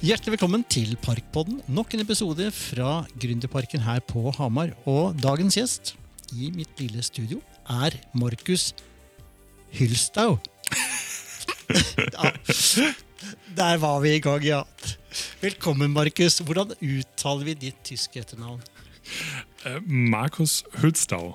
Hjertelig velkommen til Parkpodden. Nok en episode fra Gründerparken her på Hamar. Og dagens gjest i mitt lille studio er Markus Hylstau. ja, der var vi i gang, ja. Velkommen, Markus. Hvordan uttaler vi ditt tyske etternavn? Eh, Markus Hülstau.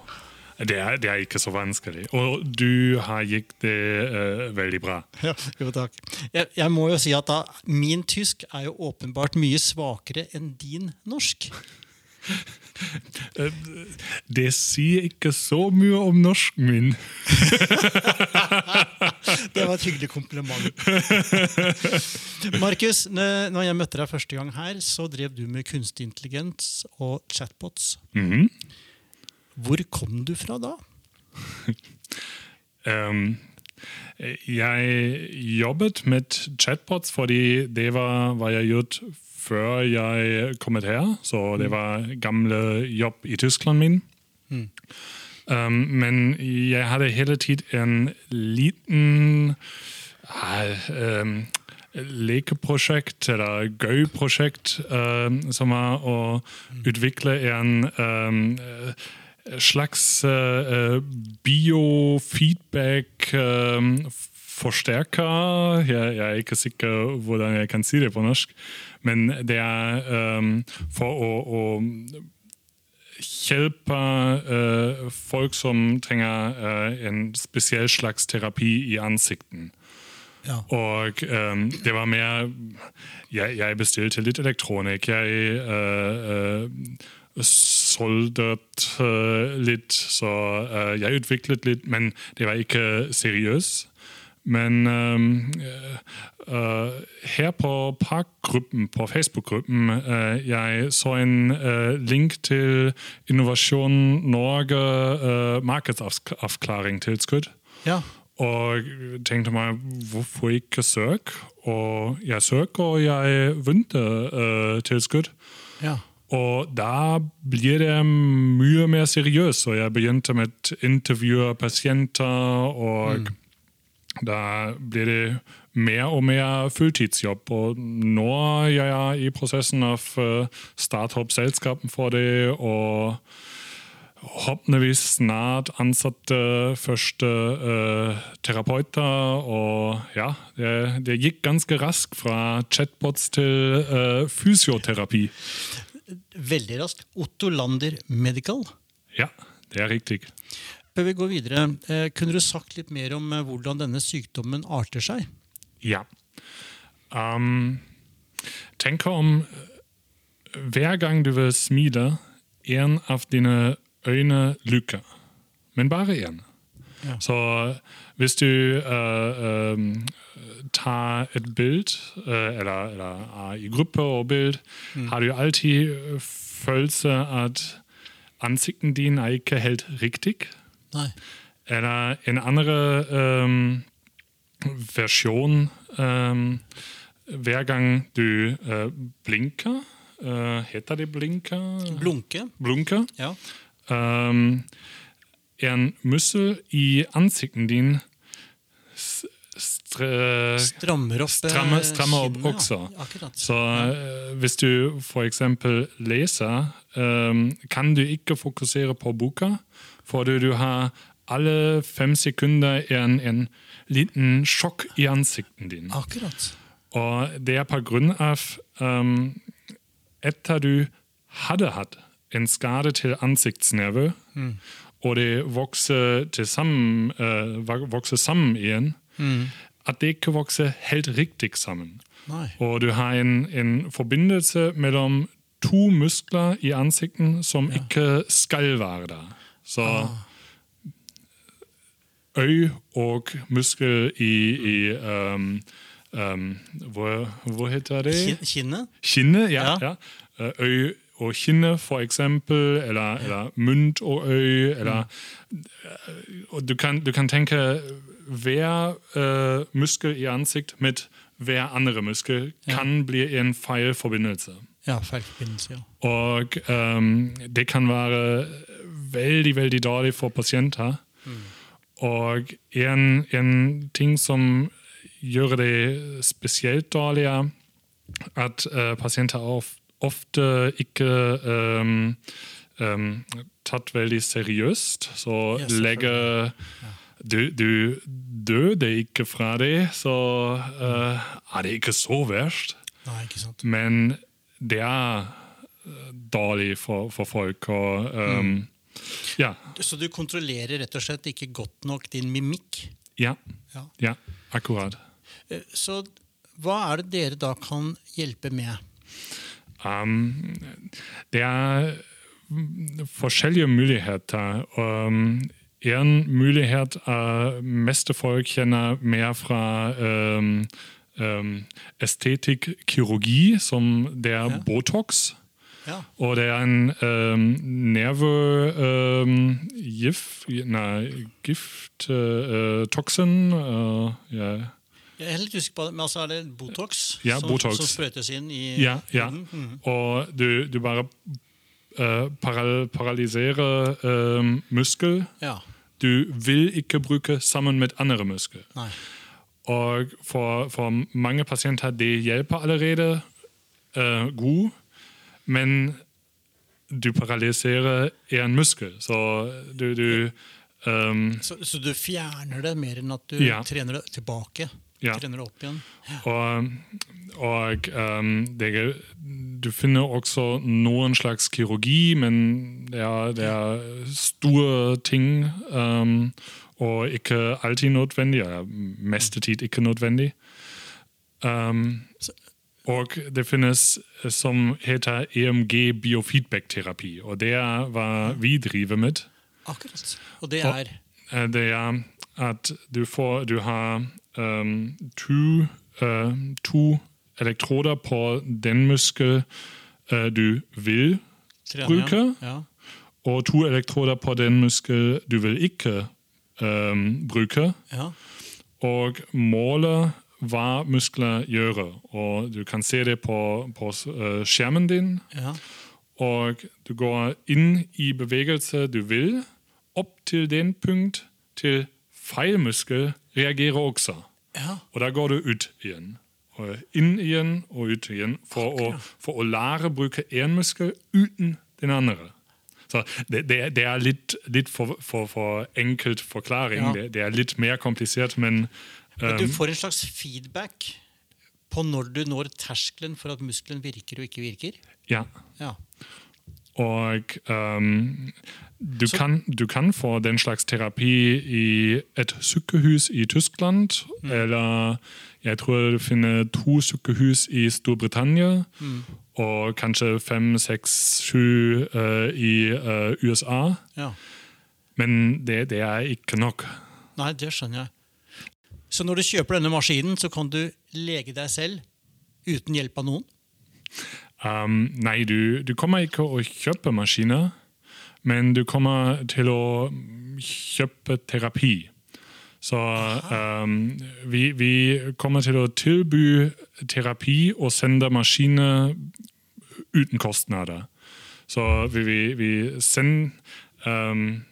Det er, det er, ikke så vanskelig. Og du har gikk det uh, veldig bra. Ja, jo, takk. Jeg, jeg, må jo si at da, min tysk er jo åpenbart mye svakere enn din norsk. Eh, det sier ikke så mye om norsken min. det var et hyggelig kompliment. Markus, når jeg møtte deg første gang her, så drev du med kunstig intelligens og chatbots. Mm -hmm. Hvor kom du fra da? um, jeg jobbet med chatbots fordi det var hva jeg gjorde før jeg kom her. Så det mm. var gamle jobb i Tyskland min. Mm. Um, men jeg hadde hele tiden en liten uh, um, lekeprosjekt, eller gøy-prosjekt, uh, som var å mm. utvikle en um, slags uh, biofeedback um, forsterker. Jeg, jeg, er ikke sikker hvordan jeg kan si det på norsk, men det er um, for å, å hjelpe uh, folk som trenger uh, en spesiell slags terapi i ansikten. Ja. Og um, det var mer Jeg, jeg litt uh, litt, så jeg utviklet litt, men det var ikke seriøst. Men uh, uh, her på Parkgruppen, på Facebook-gruppen, uh, jeg så en link til Innovasjon Norge markedsavklaringstilskudd. Ja. Og tenkte meg hvorfor ikke søk? Og jeg søk, og jeg vunnet tilskudd. Ja. Og da blir det mye mer seriøst. Og jeg begynte med å intervjue pasienter. og mm da blir det mer og mer fulltidsjobb. Og nå er jeg i prosessen av eh, selskapet for det. og Forhåpentligvis snart ansatte første uh, terapeuter. Og ja, det, det, gikk ganske raskt fra chatbots til uh, fysioterapi. Veldig raskt. Otto Lander Medical. Ja, det er riktig. Før vi går videre, eh, kunne du sagt litt mer om eh, hvordan denne sykdommen arter seg? Ja. Um, tenk om eh, hver gang du vil smile, en av dine øyne lukker. Men bare én. Ja. Så hvis du uh, um, tar et bilde, uh, eller, eller i gruppe og bilde, mm. har du alltid følelse at ansikten din er ikke helt riktig. Nei. Eller en andre um, versjon um, Hver gang du uh, blinker uh, Heter det blinker? Blunke. Blunke. Ja. Um, en muskel i ansikten din strammer opp, stramme, strammer opp også. Ja, så uh, hvis du f.eks. leser, um, kan du ikke fokusere på boka, fordi du har alle fem sekunder en, en liten sjokk i ansikten din. Akkurat. Og det er på grunn av um, Etter du hadde hatt en skade til ansiktsnerve, mm. Og det vokser, sammen, vokser sammen igjen, mm. at det ikke vokser helt riktig sammen. Nei. Og du har en, en forbindelse mellom to muskler i ansikten som ja. ikke skal være der. Så ah. øy og muskel i, i um, um, hvor, hvor, heter det? Kinnet? Kinnet, ja. ja. ja. Øy kinne, for eksempel. Eller, eller munn og øy. Eller, og du, kan, du kan tenke hver uh, muskel i ansikt med hver andre muskel kan ja. bli en feil forbindelse. Ja, feil forbindelse, ja. Og um, det kan være veldig, veldig dårlig for pasienter. Mm. Og en, en, ting som gjør det spesielt dårligere, at uh, pasienter of, ofte ikke um, um, tatt veldig seriøst. Så Ja, lege du, du døde ikke fra det, så uh, er det ikke så verst. Nei, ikke sant. Men det er uh, dårlig for, for folk. Og, um, ja, Så du kontrollerer rett og slett ikke godt nok din mimikk? ja, Ja. ja, akkurat. Eh, Så hva er det dere da kan hjelpe med? Um, det er mm, forskjellige muligheter. Um, en mulighet er meste folk kjenner mer fra um, um, estetikk, kirurgi, som det er Ja. Botox. Ja. Og det er en um, nervegift Nei, gift uh, Toxin uh, ja. Jeg er litt usikker på det, men altså er det Botox, Ja, som, Botox. som sprøytes inn i Ja, ja. Mm -hmm. Og du, du bare uh, paral paralyserer uh, muskel. Ja. Du vil ikke bruke sammen med andre muskler. Nei. Og for, for mange pasienter det hjelper allerede uh, god, men du paralyserer en muskel. Så du, du um, Så, så du fjerner det mer enn at du Ja. trener det tilbake? Ja. Trener opp igjen? Og, og um, det, du finner også noen slags kirurgi, men det er, det er store ting um, og ikke alltid nødvendig. Eller meste tid ikke nødvendig. Um, og det finnes som heter EMG biofeedback-terapi, og det er hva vi driver med. Akkurat. Og det er Og, Det er at du får Du har um, to, uh, to elektroder på den muskel uh, du vil, bruke bruker? Ja. og to elektroder på den muskel du vil ikke um, bruke. ja. Og måle hva muskler gjør. Og du kan se det på, på eh, skjermen din. ja. Og du går inn i bevegelse du vil, opp til den punkt til feil muskel reagerer også. ja. Og da går du ut igjen. Inn igjen og ut igjen for, å, for å lære å bruke én muskel uten den andre. Så det, det, det er litt, litt for, for, for enkelt forklaring. Ja. Det, det er litt mer komplisert, men Men du um, får en slags feedback på når du når terskelen for at muskelen virker og ikke virker? ja. Ja. Og um, du, kan, du kan få den slags terapi i et sykehus i Tyskland. Eller jeg tror du finner to sykehus i Storbritannia. Og kanskje fem, seks, sju uh, i uh, USA. ja. Men det, det er ikke nok. Nei, det skjønner jeg. Så når du kjøper denne maskinen, så kan du lege deg selv uten hjelp av noen? Um, nei, du, du kommer ikke å kjøpe maskiner, men du kommer til å kjøpe terapi. Så um, vi, vi kommer til å tilby terapi og sende maskiner uten kostnader. Så vi, vi, vi sender um,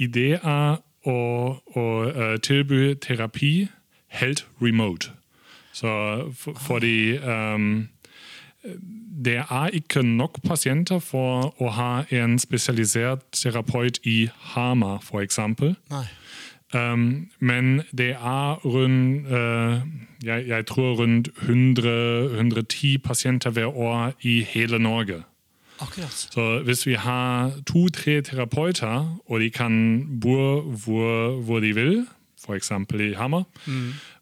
ideer og, å uh, tilby terapi helt remote. Så for, fordi um, det er ikke nok pasienter for å ha en spesialisert terapeut i Hamar, f.eks. Um, men det er rundt uh, jeg, jeg tror rundt 100, 110 pasienter hver år i hele Norge. Akkurat. Så hvis vi har to-tre terapeuter, og de kan bo hvor, hvor de vil, f.eks. i Hamar,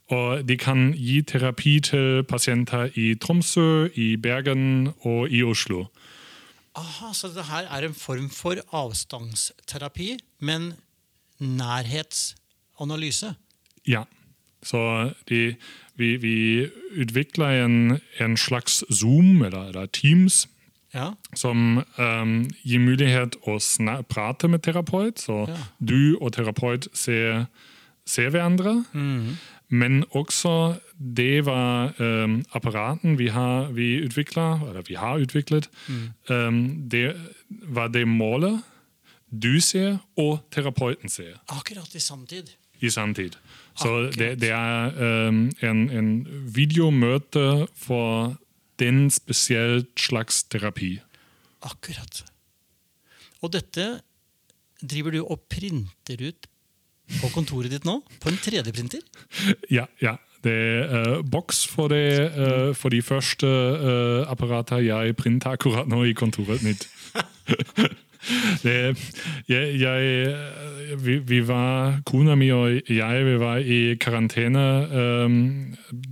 og de kan gi terapi til pasienter i Tromsø, i Bergen og i Oslo. Aha, Så det her er en form for avstandsterapi, men nærhetsanalyse? Ja. Så de, vi, vi utvikler en, en slags Zoom eller, eller Teams Ja. som um, gir mulighet å prate med terapeut. Så Ja. du og terapeut ser, ser hverandre. Men også det var um, apparaten vi har vi utviklet, eller vi har utviklet. Um, det var det målet du ser og terapeuten ser Akkurat i samtid. i samtid. Så det, det er um, en, en videomøte for den spesielle slags terapi. Akkurat. Og dette driver du og printer ut på kontoret ditt nå? På en 3D-printer? Ja, ja. Det er uh, boks for, uh, for de første uh, apparater jeg printer akkurat nå i kontoret mitt. det, jeg, jeg vi, vi, var, Kona mi og jeg vi var i karantene um,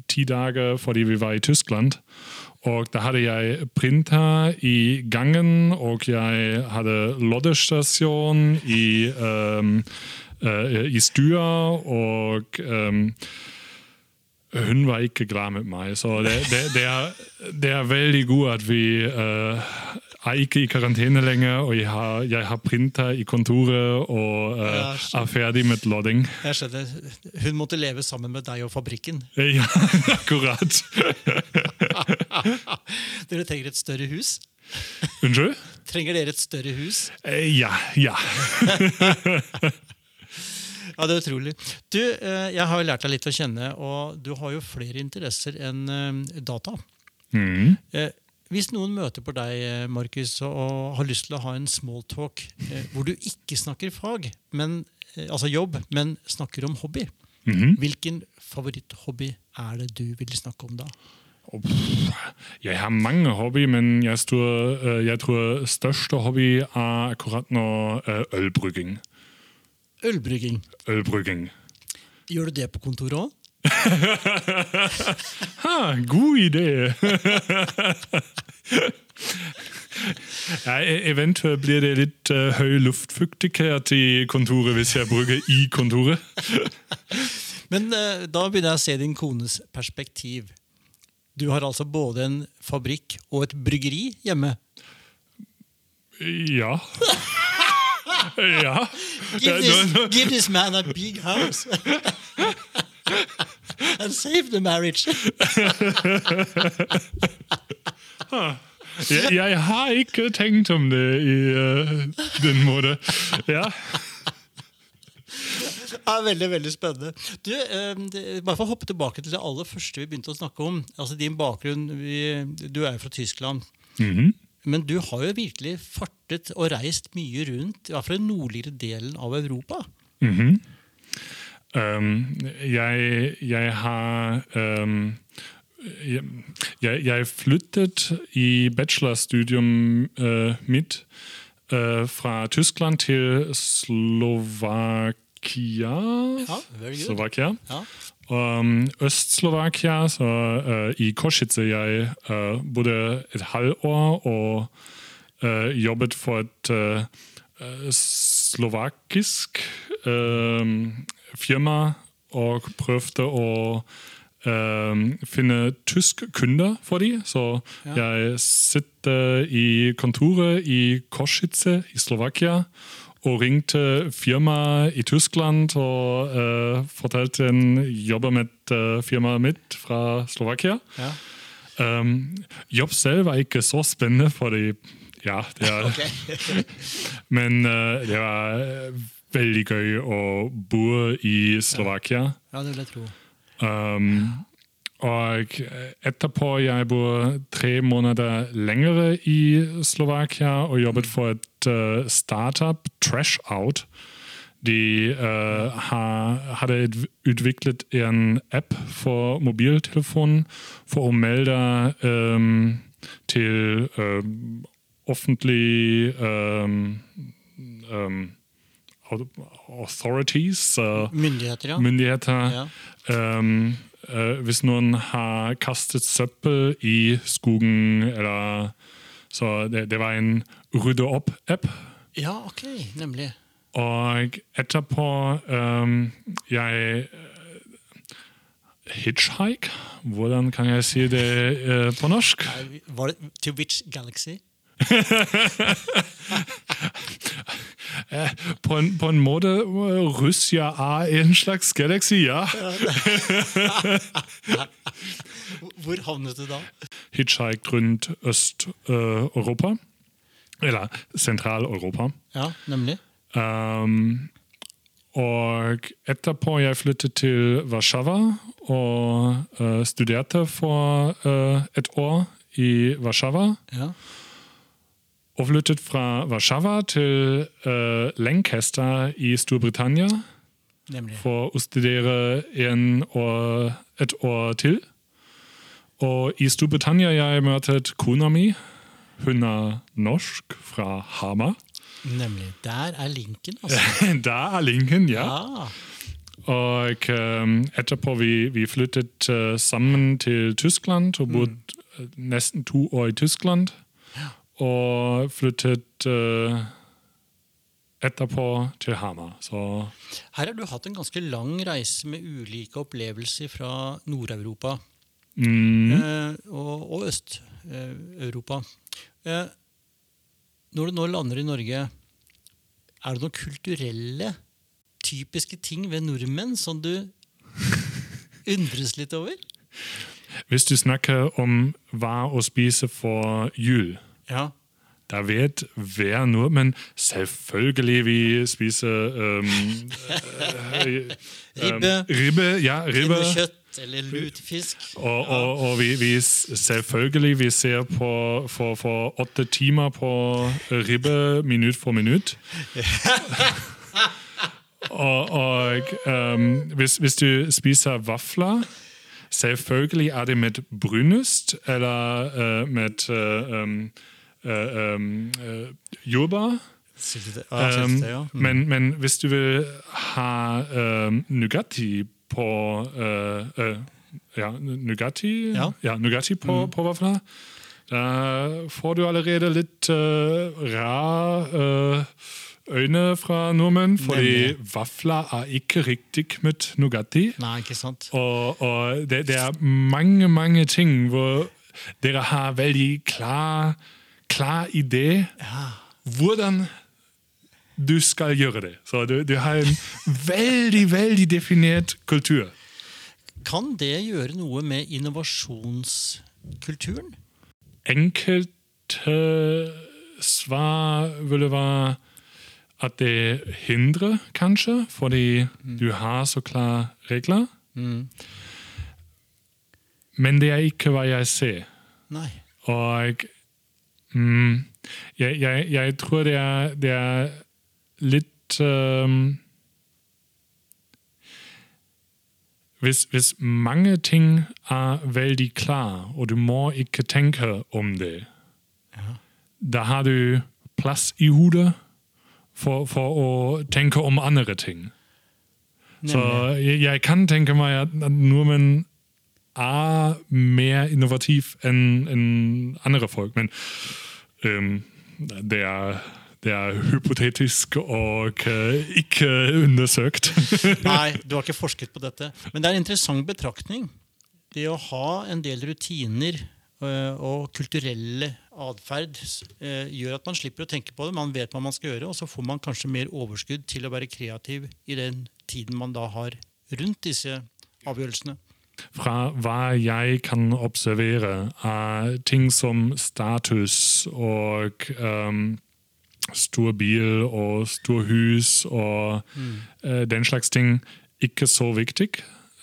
ti dager fordi vi var i Tyskland. Og da hadde jeg printer i gangen, og jeg hadde loddestasjon i, um, i stua, og um, hun var ikke glad med meg. Så det, det, det, er, det er, veldig godt at vi uh, er ikke i karantene lenger, og jeg har, jeg har printer i kontoret og uh, er ferdig med lodding. Jeg skjønner. Hun måtte leve sammen med deg og fabrikken. Ja, akkurat. dere trenger et større hus? Unnskyld? Trenger dere et større hus? Eh, ja. Ja. Ja, det er utrolig. Du, eh, Jeg har jo lært deg litt å kjenne, og du har jo flere interesser enn eh, data. Mm. Hvis noen møter på deg, Markus, og har lyst til å ha en smalltalk hvor du ikke snakker fag, men, altså jobb, men snakker om hobby, mm. hvilken favoritthobby er det du vil snakke om da? Jeg har mange hobbyer, men jeg tror, jeg tror største hobby er akkurat nå ølbrygging. Ølbrygging. Ølbrygging. Gjør du det på kontoret òg? god idé! ja, eventuelt blir det litt uh, høy luftfuktighet i kontoret hvis jeg bruker i kontoret. Men uh, da begynner jeg å se din kones perspektiv. Du har altså både en fabrikk og et bryggeri hjemme. Ja. Ja. Give this, give this, man a big house. And save the marriage. jeg, jeg, har ikke tenkt om det i uh, den måten. Ja. er veldig veldig spennende. Du, eh, bare for å hoppe tilbake til det aller første vi begynte å snakke om. altså Din bakgrunn vi, Du er jo fra Tyskland. Mm -hmm. Men du har jo virkelig fartet og reist mye rundt, i hvert fall den nordligere delen av Europa. Mm -hmm. um, jeg, jeg, har um, jeg, jeg, flyttet i bachelorstudium uh, mitt uh, fra Tyskland til Slovakia. Ja, Slovakia. Ja. Um, Øst-Slovakia, så uh, i Kosice jeg uh, bodde et halvår og uh, jobbet for et slovakisk firma og prøvde å finne tysk kunder for dem. Så ja. jeg sitter i kontoret i Kosice i Slovakia og ringte firmaet i Tyskland og uh, fortalte en jobber med uh, firmaet mitt fra Slovakia. Ja. Um, jobb selv var ikke så spennende, fordi ja, det er, Men uh, det var veldig gøy å bo i Slovakia. Ja, det vil jeg tro. Um, og etterpå jeg bor tre måneder lengre i Slovakia og jobbet for et uh, startup, Trash Out. De uh, ha, hadde utviklet en app for mobiltelefonen for å melde um, til um, offentlig um, authorities. Uh, myndigheter, ja. myndigheter ja. Uh, hvis noen har kastet søppel i skogen, eller Så det, det var en rydde opp-app. Ja, ok, nemlig. Og etterpå um, Jeg Hitchhike? Hvordan kan jeg si det uh, på norsk? Var det To which galaxy? på, en, på en måte Russia er en slags galaxy, ja. Hvor havnet du da? Hitchhiked rundt Øst-Europa. Eller Sentral-Europa. Ja, nemlig. Um, og etterpå jeg flyttet til Warszawa og uh, studerte for uh, et år i Warszawa. Ja. Og flyttet fra Warszawa til uh, Lancaster i Storbritannia Nemlig. for å studere en år, et år til. Og i Storbritannia jeg møtet kona mi. Hun er norsk fra Hamar. Nemlig. Der er linken, altså. Der er linken, ja. ja. Og um, etterpå vi, vi flyttet uh, sammen til Tyskland og bodde mm. nesten to år i Tyskland. Og flyttet uh, etterpå til Hamar. Så Her har du hatt en ganske lang reise med ulike opplevelser fra Nord-Europa mm, uh, og, og Øst-Europa. Uh, når du nå lander i Norge, er det noen kulturelle, typiske ting ved nordmenn som du undres litt over? hvis du snakker om hva å spise for jul Ja. Da vet hver Men selvfølgelig vi spiser um, eh, Ribbe. um, ribbe, ja, ribbe. Kjøtt eller lutefisk. Og, og, og vi, vi selvfølgelig vi ser på for, for åtte timer på ribbe minutt for minutt. og og um, hvis, hvis du spiser vafler Selvfølgelig er det med brunost eller uh, med uh, um, um, uh, jordbær. Ja. Mm. Men, men hvis du vil ha um, Nugatti på uh, uh, Ja, Nugatti, Ja. Nugatti på, på vafler, da får du allerede litt uh, rar øyne fra nordmenn, fordi vafler er ikke riktig med Nugatti. Nei, ikke sant? Og, og det, det er mange, mange ting hvor dere har veldig klar, klar idé hvordan du skal gjøre det. Så du, du har en veldig, veldig definert kultur. Kan det gjøre noe med innovasjonskulturen? Enkelte svar ville være at det hindrer, kanskje, fordi du har så klare regler. Men det er ikke hva jeg ser. Nei. Og mm, jeg, jeg, jeg tror det er, det er litt um, hvis, hvis mange ting er veldig klare, og du må ikke tenke om det, da har du plass i hodet for, for å tenke om andre ting. Så jeg, jeg kan tenke meg at, nordmenn er mer innovativ enn enn andre folk. Men det, er, det er hypotetisk og øh, ikke undersøkt. Nei, du har ikke forsket på dette. Men det er en interessant betraktning. Det å ha en del rutiner øh, og kulturelle atferd øh, gjør at man slipper å tenke på det. Man vet hva man skal gjøre, og så får man kanskje mer overskudd til å være kreativ i den tiden man da har rundt disse avgjørelsene. Fra hva jeg kan observere, er ting som status og øhm, stor bil og stor hus og øh, den slags ting ikke så viktig.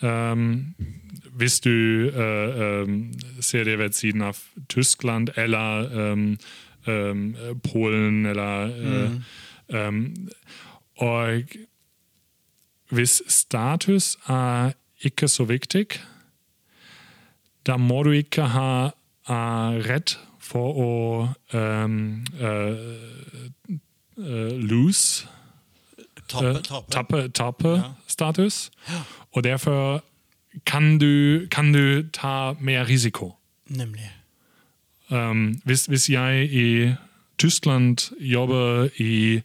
Um, hvis du øh, øhm, ser det ved siden av Tyskland eller Polen eller øh, øhm, Og hvis status er ikke så viktig, da må du ikke ha uh, rett for å um, uh, uh, lose Tape, uh, tape. tappe, tappe Ja. status. Og derfor kan du, kan du ta mer risiko. Nemlig. Um, hvis, hvis jeg i Tyskland jobber i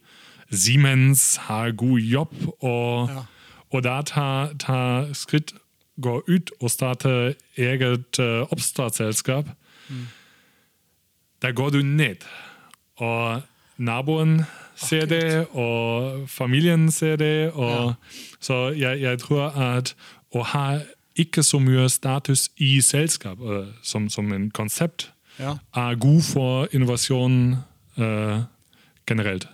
Siemens, har god jobb, og, Ja. Og da tar ta skritt, går ut og starter eget uh, oppstartsselskap, da går du ned. Og naboen ser det, og familien ser det. Og, Så jeg, jeg tror at å ha ikke så mye status i selskap uh, som, som en konsept, Ja. er god for innovasjon uh, generelt.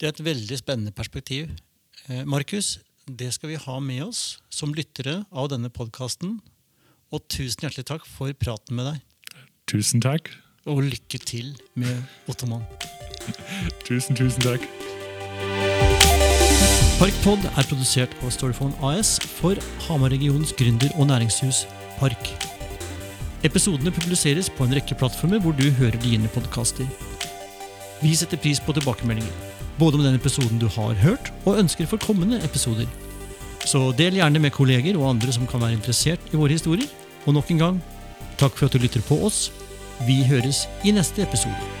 Det er et veldig spennende perspektiv. Markus, det skal vi ha med oss som lyttere av denne podkasten. Og tusen hjertelig takk for praten med deg. Tusen takk. Og lykke til med Ottoman. Tusen, tusen takk. Parkpod er produsert av Storyphone AS for Hamar-regionens gründer- og næringshus Park. Episodene publiseres på en rekke plattformer hvor du hører dine podkaster. Vi setter pris på tilbakemeldinger, både om den episoden du har hørt, og ønsker for kommende episoder. Så del gjerne med kolleger og andre som kan være interessert i våre historier. Og nok en gang, takk for at du lytter på oss. Vi høres i neste episode.